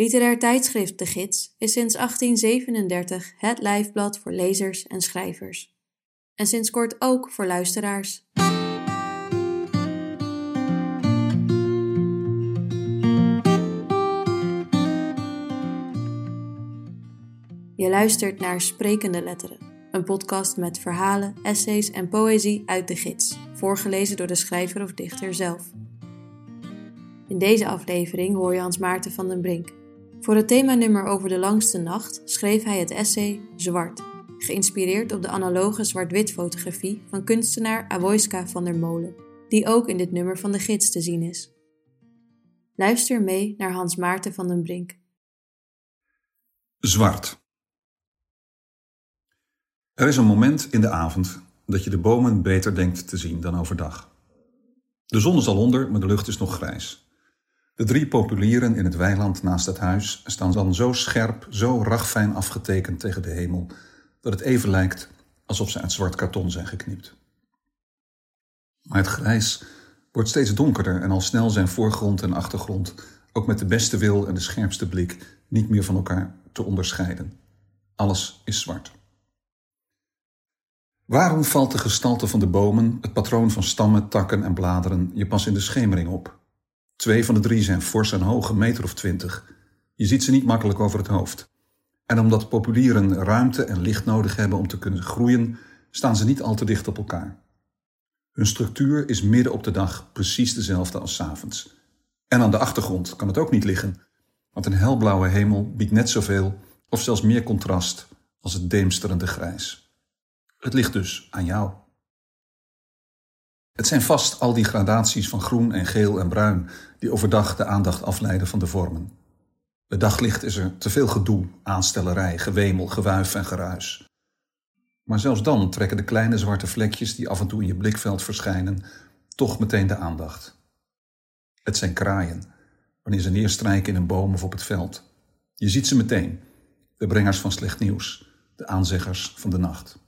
Literair tijdschrift De Gids is sinds 1837 het lijfblad voor lezers en schrijvers. En sinds kort ook voor luisteraars. Je luistert naar Sprekende Letteren, een podcast met verhalen, essays en poëzie uit de gids, voorgelezen door de schrijver of dichter zelf. In deze aflevering hoor je Hans Maarten van den Brink. Voor het themanummer over de langste nacht schreef hij het essay Zwart, geïnspireerd op de analoge zwart-wit fotografie van kunstenaar Avoiska van der Molen, die ook in dit nummer van de gids te zien is. Luister mee naar Hans Maarten van den Brink. Zwart. Er is een moment in de avond dat je de bomen beter denkt te zien dan overdag. De zon is al onder, maar de lucht is nog grijs. De drie populieren in het weiland naast het huis staan dan zo scherp, zo ragfijn afgetekend tegen de hemel, dat het even lijkt alsof ze uit zwart karton zijn geknipt. Maar het grijs wordt steeds donkerder en al snel zijn voorgrond en achtergrond, ook met de beste wil en de scherpste blik, niet meer van elkaar te onderscheiden. Alles is zwart. Waarom valt de gestalte van de bomen, het patroon van stammen, takken en bladeren je pas in de schemering op? Twee van de drie zijn fors en hoog, een meter of twintig. Je ziet ze niet makkelijk over het hoofd. En omdat populieren ruimte en licht nodig hebben om te kunnen groeien, staan ze niet al te dicht op elkaar. Hun structuur is midden op de dag precies dezelfde als s avonds. En aan de achtergrond kan het ook niet liggen, want een helblauwe hemel biedt net zoveel of zelfs meer contrast als het deemsterende grijs. Het ligt dus aan jou. Het zijn vast al die gradaties van groen en geel en bruin die overdag de aandacht afleiden van de vormen. Bij daglicht is er te veel gedoe, aanstellerij, gewemel, gewuif en geruis. Maar zelfs dan trekken de kleine zwarte vlekjes die af en toe in je blikveld verschijnen, toch meteen de aandacht. Het zijn kraaien, wanneer ze neerstrijken in een boom of op het veld. Je ziet ze meteen, de brengers van slecht nieuws, de aanzeggers van de nacht.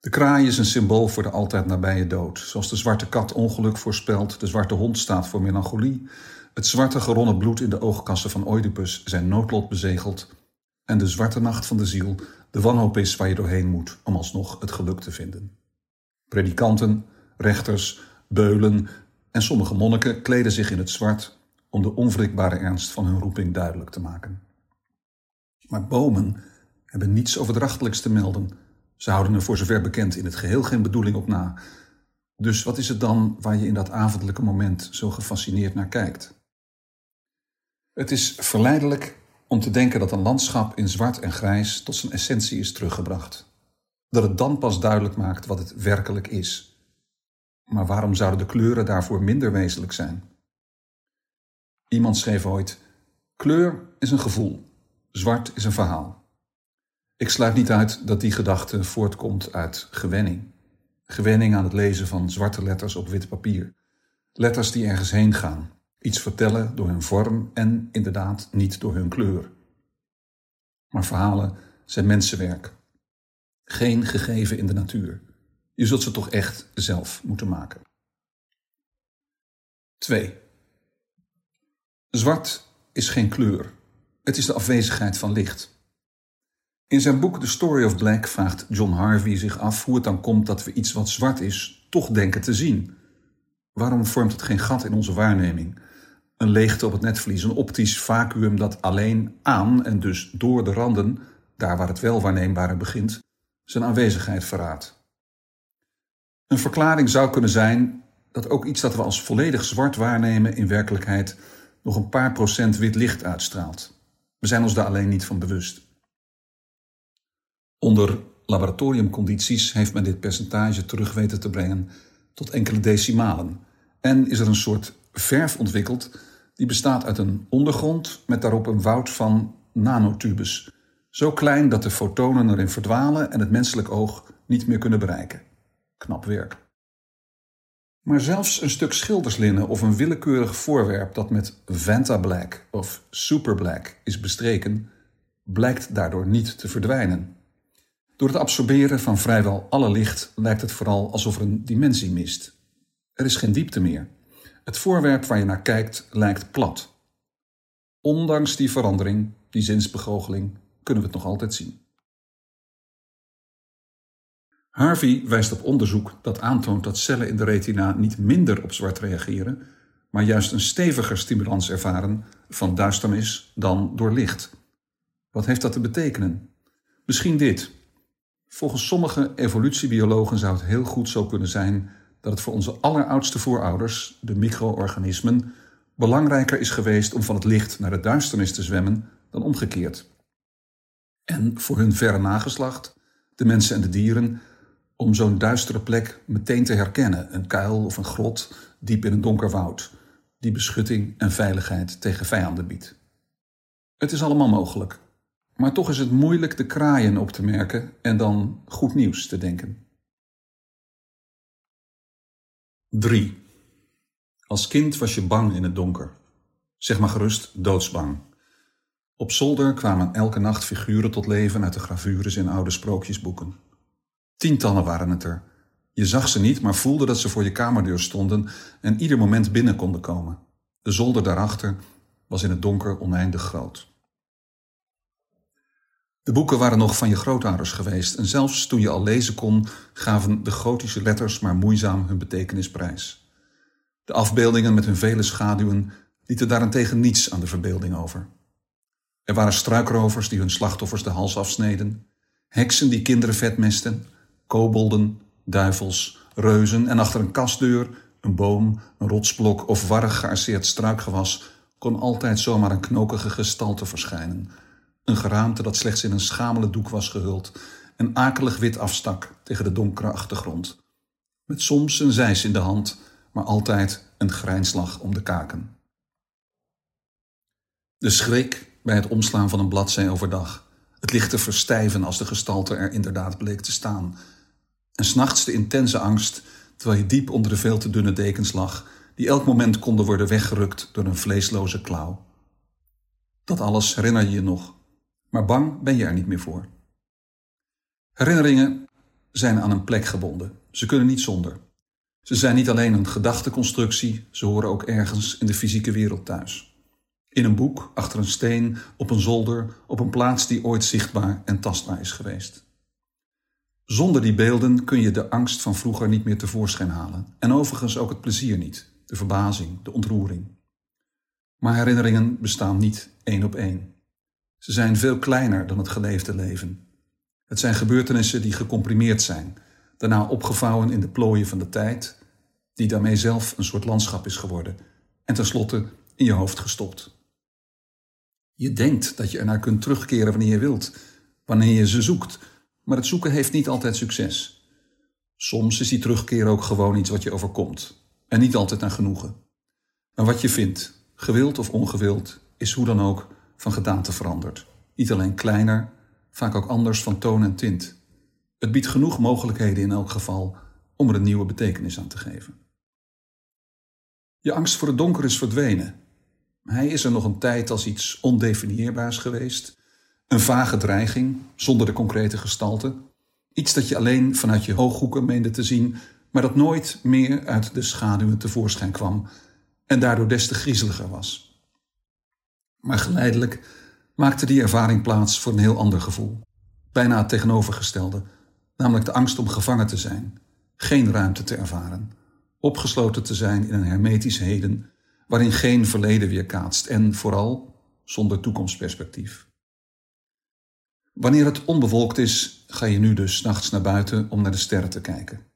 De kraai is een symbool voor de altijd nabije dood. Zoals de zwarte kat ongeluk voorspelt, de zwarte hond staat voor melancholie, het zwarte geronnen bloed in de oogkassen van Oedipus zijn noodlot bezegeld en de zwarte nacht van de ziel de wanhoop is waar je doorheen moet om alsnog het geluk te vinden. Predikanten, rechters, beulen en sommige monniken kleden zich in het zwart om de onwrikbare ernst van hun roeping duidelijk te maken. Maar bomen hebben niets overdrachtelijks te melden ze houden er voor zover bekend in het geheel geen bedoeling op na. Dus wat is het dan waar je in dat avondelijke moment zo gefascineerd naar kijkt? Het is verleidelijk om te denken dat een landschap in zwart en grijs tot zijn essentie is teruggebracht. Dat het dan pas duidelijk maakt wat het werkelijk is. Maar waarom zouden de kleuren daarvoor minder wezenlijk zijn? Iemand schreef ooit: Kleur is een gevoel, zwart is een verhaal. Ik sluit niet uit dat die gedachte voortkomt uit gewenning. Gewenning aan het lezen van zwarte letters op wit papier. Letters die ergens heen gaan, iets vertellen door hun vorm en inderdaad niet door hun kleur. Maar verhalen zijn mensenwerk. Geen gegeven in de natuur. Je zult ze toch echt zelf moeten maken. 2. Zwart is geen kleur. Het is de afwezigheid van licht. In zijn boek The Story of Black vraagt John Harvey zich af hoe het dan komt dat we iets wat zwart is toch denken te zien. Waarom vormt het geen gat in onze waarneming? Een leegte op het netvlies, een optisch vacuüm dat alleen aan en dus door de randen, daar waar het wel waarneembare begint, zijn aanwezigheid verraadt. Een verklaring zou kunnen zijn dat ook iets dat we als volledig zwart waarnemen in werkelijkheid nog een paar procent wit licht uitstraalt. We zijn ons daar alleen niet van bewust. Onder laboratoriumcondities heeft men dit percentage terug weten te brengen tot enkele decimalen. En is er een soort verf ontwikkeld die bestaat uit een ondergrond met daarop een woud van nanotubes. Zo klein dat de fotonen erin verdwalen en het menselijk oog niet meer kunnen bereiken. Knap werk. Maar zelfs een stuk schilderslinnen of een willekeurig voorwerp dat met Vanta Black of Super Black is bestreken, blijkt daardoor niet te verdwijnen. Door het absorberen van vrijwel alle licht lijkt het vooral alsof er een dimensie mist. Er is geen diepte meer. Het voorwerp waar je naar kijkt lijkt plat. Ondanks die verandering, die zinsbegoocheling, kunnen we het nog altijd zien. Harvey wijst op onderzoek dat aantoont dat cellen in de retina niet minder op zwart reageren, maar juist een steviger stimulans ervaren van duisternis dan door licht. Wat heeft dat te betekenen? Misschien dit. Volgens sommige evolutiebiologen zou het heel goed zo kunnen zijn dat het voor onze alleroudste voorouders, de micro-organismen, belangrijker is geweest om van het licht naar de duisternis te zwemmen dan omgekeerd. En voor hun verre nageslacht, de mensen en de dieren, om zo'n duistere plek meteen te herkennen, een kuil of een grot diep in een donker woud, die beschutting en veiligheid tegen vijanden biedt. Het is allemaal mogelijk, maar toch is het moeilijk de kraaien op te merken en dan goed nieuws te denken. 3. Als kind was je bang in het donker. Zeg maar gerust doodsbang. Op zolder kwamen elke nacht figuren tot leven uit de gravures in oude sprookjesboeken. Tientallen waren het er. Je zag ze niet, maar voelde dat ze voor je kamerdeur stonden en ieder moment binnen konden komen. De zolder daarachter was in het donker oneindig groot. De boeken waren nog van je grootouders geweest en zelfs toen je al lezen kon, gaven de gotische letters maar moeizaam hun betekenis prijs. De afbeeldingen met hun vele schaduwen lieten daarentegen niets aan de verbeelding over. Er waren struikrovers die hun slachtoffers de hals afsneden, heksen die kinderen vetmesten, kobolden, duivels, reuzen en achter een kastdeur, een boom, een rotsblok of warrig gearseerd struikgewas kon altijd zomaar een knokige gestalte verschijnen. Een geraamte dat slechts in een schamele doek was gehuld en akelig wit afstak tegen de donkere achtergrond. Met soms een zeis in de hand, maar altijd een grijnslag om de kaken. De schrik bij het omslaan van een bladzij overdag. Het licht te verstijven als de gestalte er inderdaad bleek te staan. En s'nachts de intense angst, terwijl je diep onder de veel te dunne dekens lag, die elk moment konden worden weggerukt door een vleesloze klauw. Dat alles herinner je je nog, maar bang ben je er niet meer voor. Herinneringen zijn aan een plek gebonden. Ze kunnen niet zonder. Ze zijn niet alleen een gedachteconstructie, ze horen ook ergens in de fysieke wereld thuis. In een boek, achter een steen, op een zolder, op een plaats die ooit zichtbaar en tastbaar is geweest. Zonder die beelden kun je de angst van vroeger niet meer tevoorschijn halen. En overigens ook het plezier niet, de verbazing, de ontroering. Maar herinneringen bestaan niet één op één. Ze zijn veel kleiner dan het geleefde leven. Het zijn gebeurtenissen die gecomprimeerd zijn, daarna opgevouwen in de plooien van de tijd, die daarmee zelf een soort landschap is geworden, en tenslotte in je hoofd gestopt. Je denkt dat je ernaar kunt terugkeren wanneer je wilt, wanneer je ze zoekt, maar het zoeken heeft niet altijd succes. Soms is die terugkeer ook gewoon iets wat je overkomt, en niet altijd aan genoegen. Maar wat je vindt, gewild of ongewild, is hoe dan ook van gedaante veranderd. Niet alleen kleiner, vaak ook anders van toon en tint. Het biedt genoeg mogelijkheden in elk geval om er een nieuwe betekenis aan te geven. Je angst voor het donker is verdwenen hij is er nog een tijd als iets ondefinieerbaars geweest. Een vage dreiging, zonder de concrete gestalte. Iets dat je alleen vanuit je hooghoeken meende te zien, maar dat nooit meer uit de schaduwen tevoorschijn kwam en daardoor des te griezeliger was. Maar geleidelijk maakte die ervaring plaats voor een heel ander gevoel. Bijna het tegenovergestelde, namelijk de angst om gevangen te zijn, geen ruimte te ervaren, opgesloten te zijn in een hermetisch heden waarin geen verleden weerkaatst en vooral zonder toekomstperspectief. Wanneer het onbewolkt is, ga je nu dus nachts naar buiten om naar de sterren te kijken.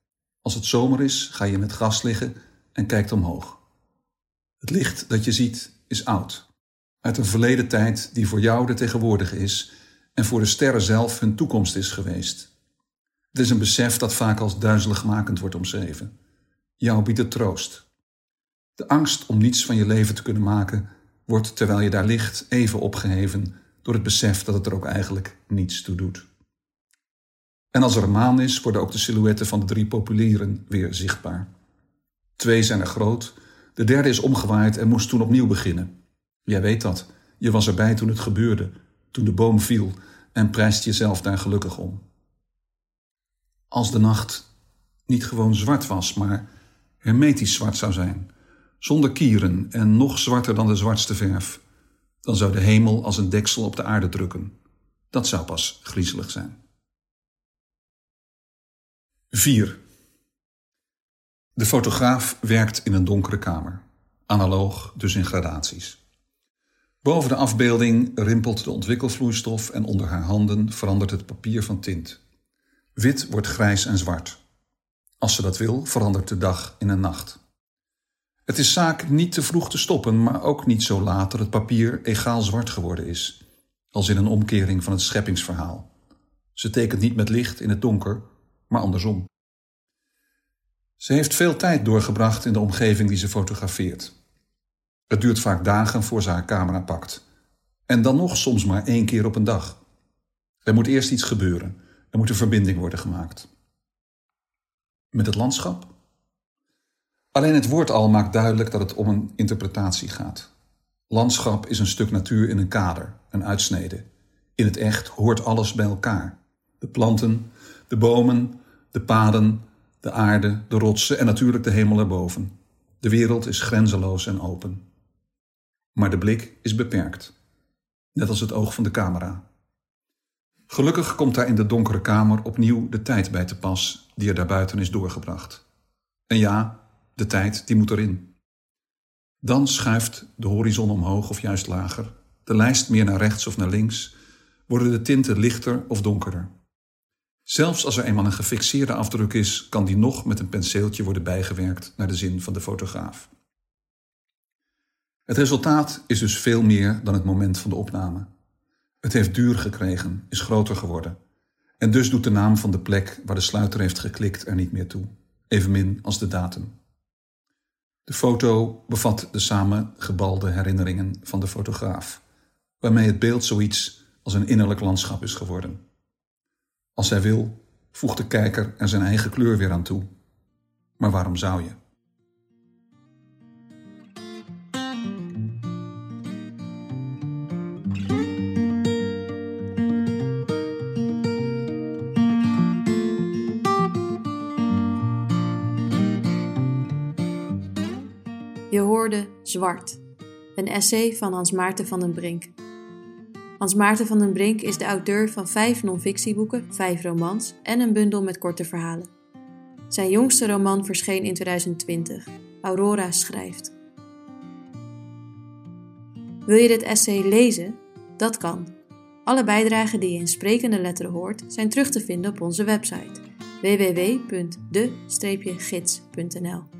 Als het zomer is, ga je in het gras liggen en kijkt omhoog. Het licht dat je ziet is oud, uit een verleden tijd die voor jou de tegenwoordige is en voor de sterren zelf hun toekomst is geweest. Het is een besef dat vaak als duizeligmakend wordt omschreven. Jou biedt het troost. De angst om niets van je leven te kunnen maken wordt terwijl je daar ligt even opgeheven door het besef dat het er ook eigenlijk niets toe doet. En als er een maan is, worden ook de silhouetten van de drie populieren weer zichtbaar. Twee zijn er groot, de derde is omgewaaid en moest toen opnieuw beginnen. Jij weet dat, je was erbij toen het gebeurde, toen de boom viel en prijst jezelf daar gelukkig om. Als de nacht niet gewoon zwart was, maar hermetisch zwart zou zijn, zonder kieren en nog zwarter dan de zwartste verf. Dan zou de hemel als een deksel op de aarde drukken. Dat zou pas griezelig zijn. 4. De fotograaf werkt in een donkere kamer, analoog dus in gradaties. Boven de afbeelding rimpelt de ontwikkelvloeistof en onder haar handen verandert het papier van tint. Wit wordt grijs en zwart. Als ze dat wil, verandert de dag in een nacht. Het is zaak niet te vroeg te stoppen, maar ook niet zo laat dat het papier egaal zwart geworden is, als in een omkering van het scheppingsverhaal. Ze tekent niet met licht in het donker, maar andersom. Ze heeft veel tijd doorgebracht in de omgeving die ze fotografeert. Het duurt vaak dagen voor ze haar camera pakt. En dan nog soms maar één keer op een dag. Er moet eerst iets gebeuren. Er moet een verbinding worden gemaakt. Met het landschap? Alleen het woord al maakt duidelijk dat het om een interpretatie gaat. Landschap is een stuk natuur in een kader, een uitsnede. In het echt hoort alles bij elkaar. De planten, de bomen, de paden, de aarde, de rotsen en natuurlijk de hemel erboven. De wereld is grenzeloos en open. Maar de blik is beperkt, net als het oog van de camera. Gelukkig komt daar in de donkere kamer opnieuw de tijd bij te pas die er daarbuiten is doorgebracht. En ja, de tijd die moet erin. Dan schuift de horizon omhoog of juist lager, de lijst meer naar rechts of naar links, worden de tinten lichter of donkerder. Zelfs als er eenmaal een gefixeerde afdruk is, kan die nog met een penseeltje worden bijgewerkt naar de zin van de fotograaf. Het resultaat is dus veel meer dan het moment van de opname. Het heeft duur gekregen, is groter geworden. En dus doet de naam van de plek waar de sluiter heeft geklikt er niet meer toe, evenmin als de datum. De foto bevat de samengebalde herinneringen van de fotograaf, waarmee het beeld zoiets als een innerlijk landschap is geworden. Als hij wil, voegt de kijker er zijn eigen kleur weer aan toe. Maar waarom zou je? Je hoorde Zwart, een essay van Hans Maarten van den Brink. Hans Maarten van den Brink is de auteur van vijf non-fictieboeken, vijf romans en een bundel met korte verhalen. Zijn jongste roman verscheen in 2020, Aurora schrijft. Wil je dit essay lezen? Dat kan. Alle bijdragen die je in sprekende letteren hoort zijn terug te vinden op onze website www.de-gids.nl.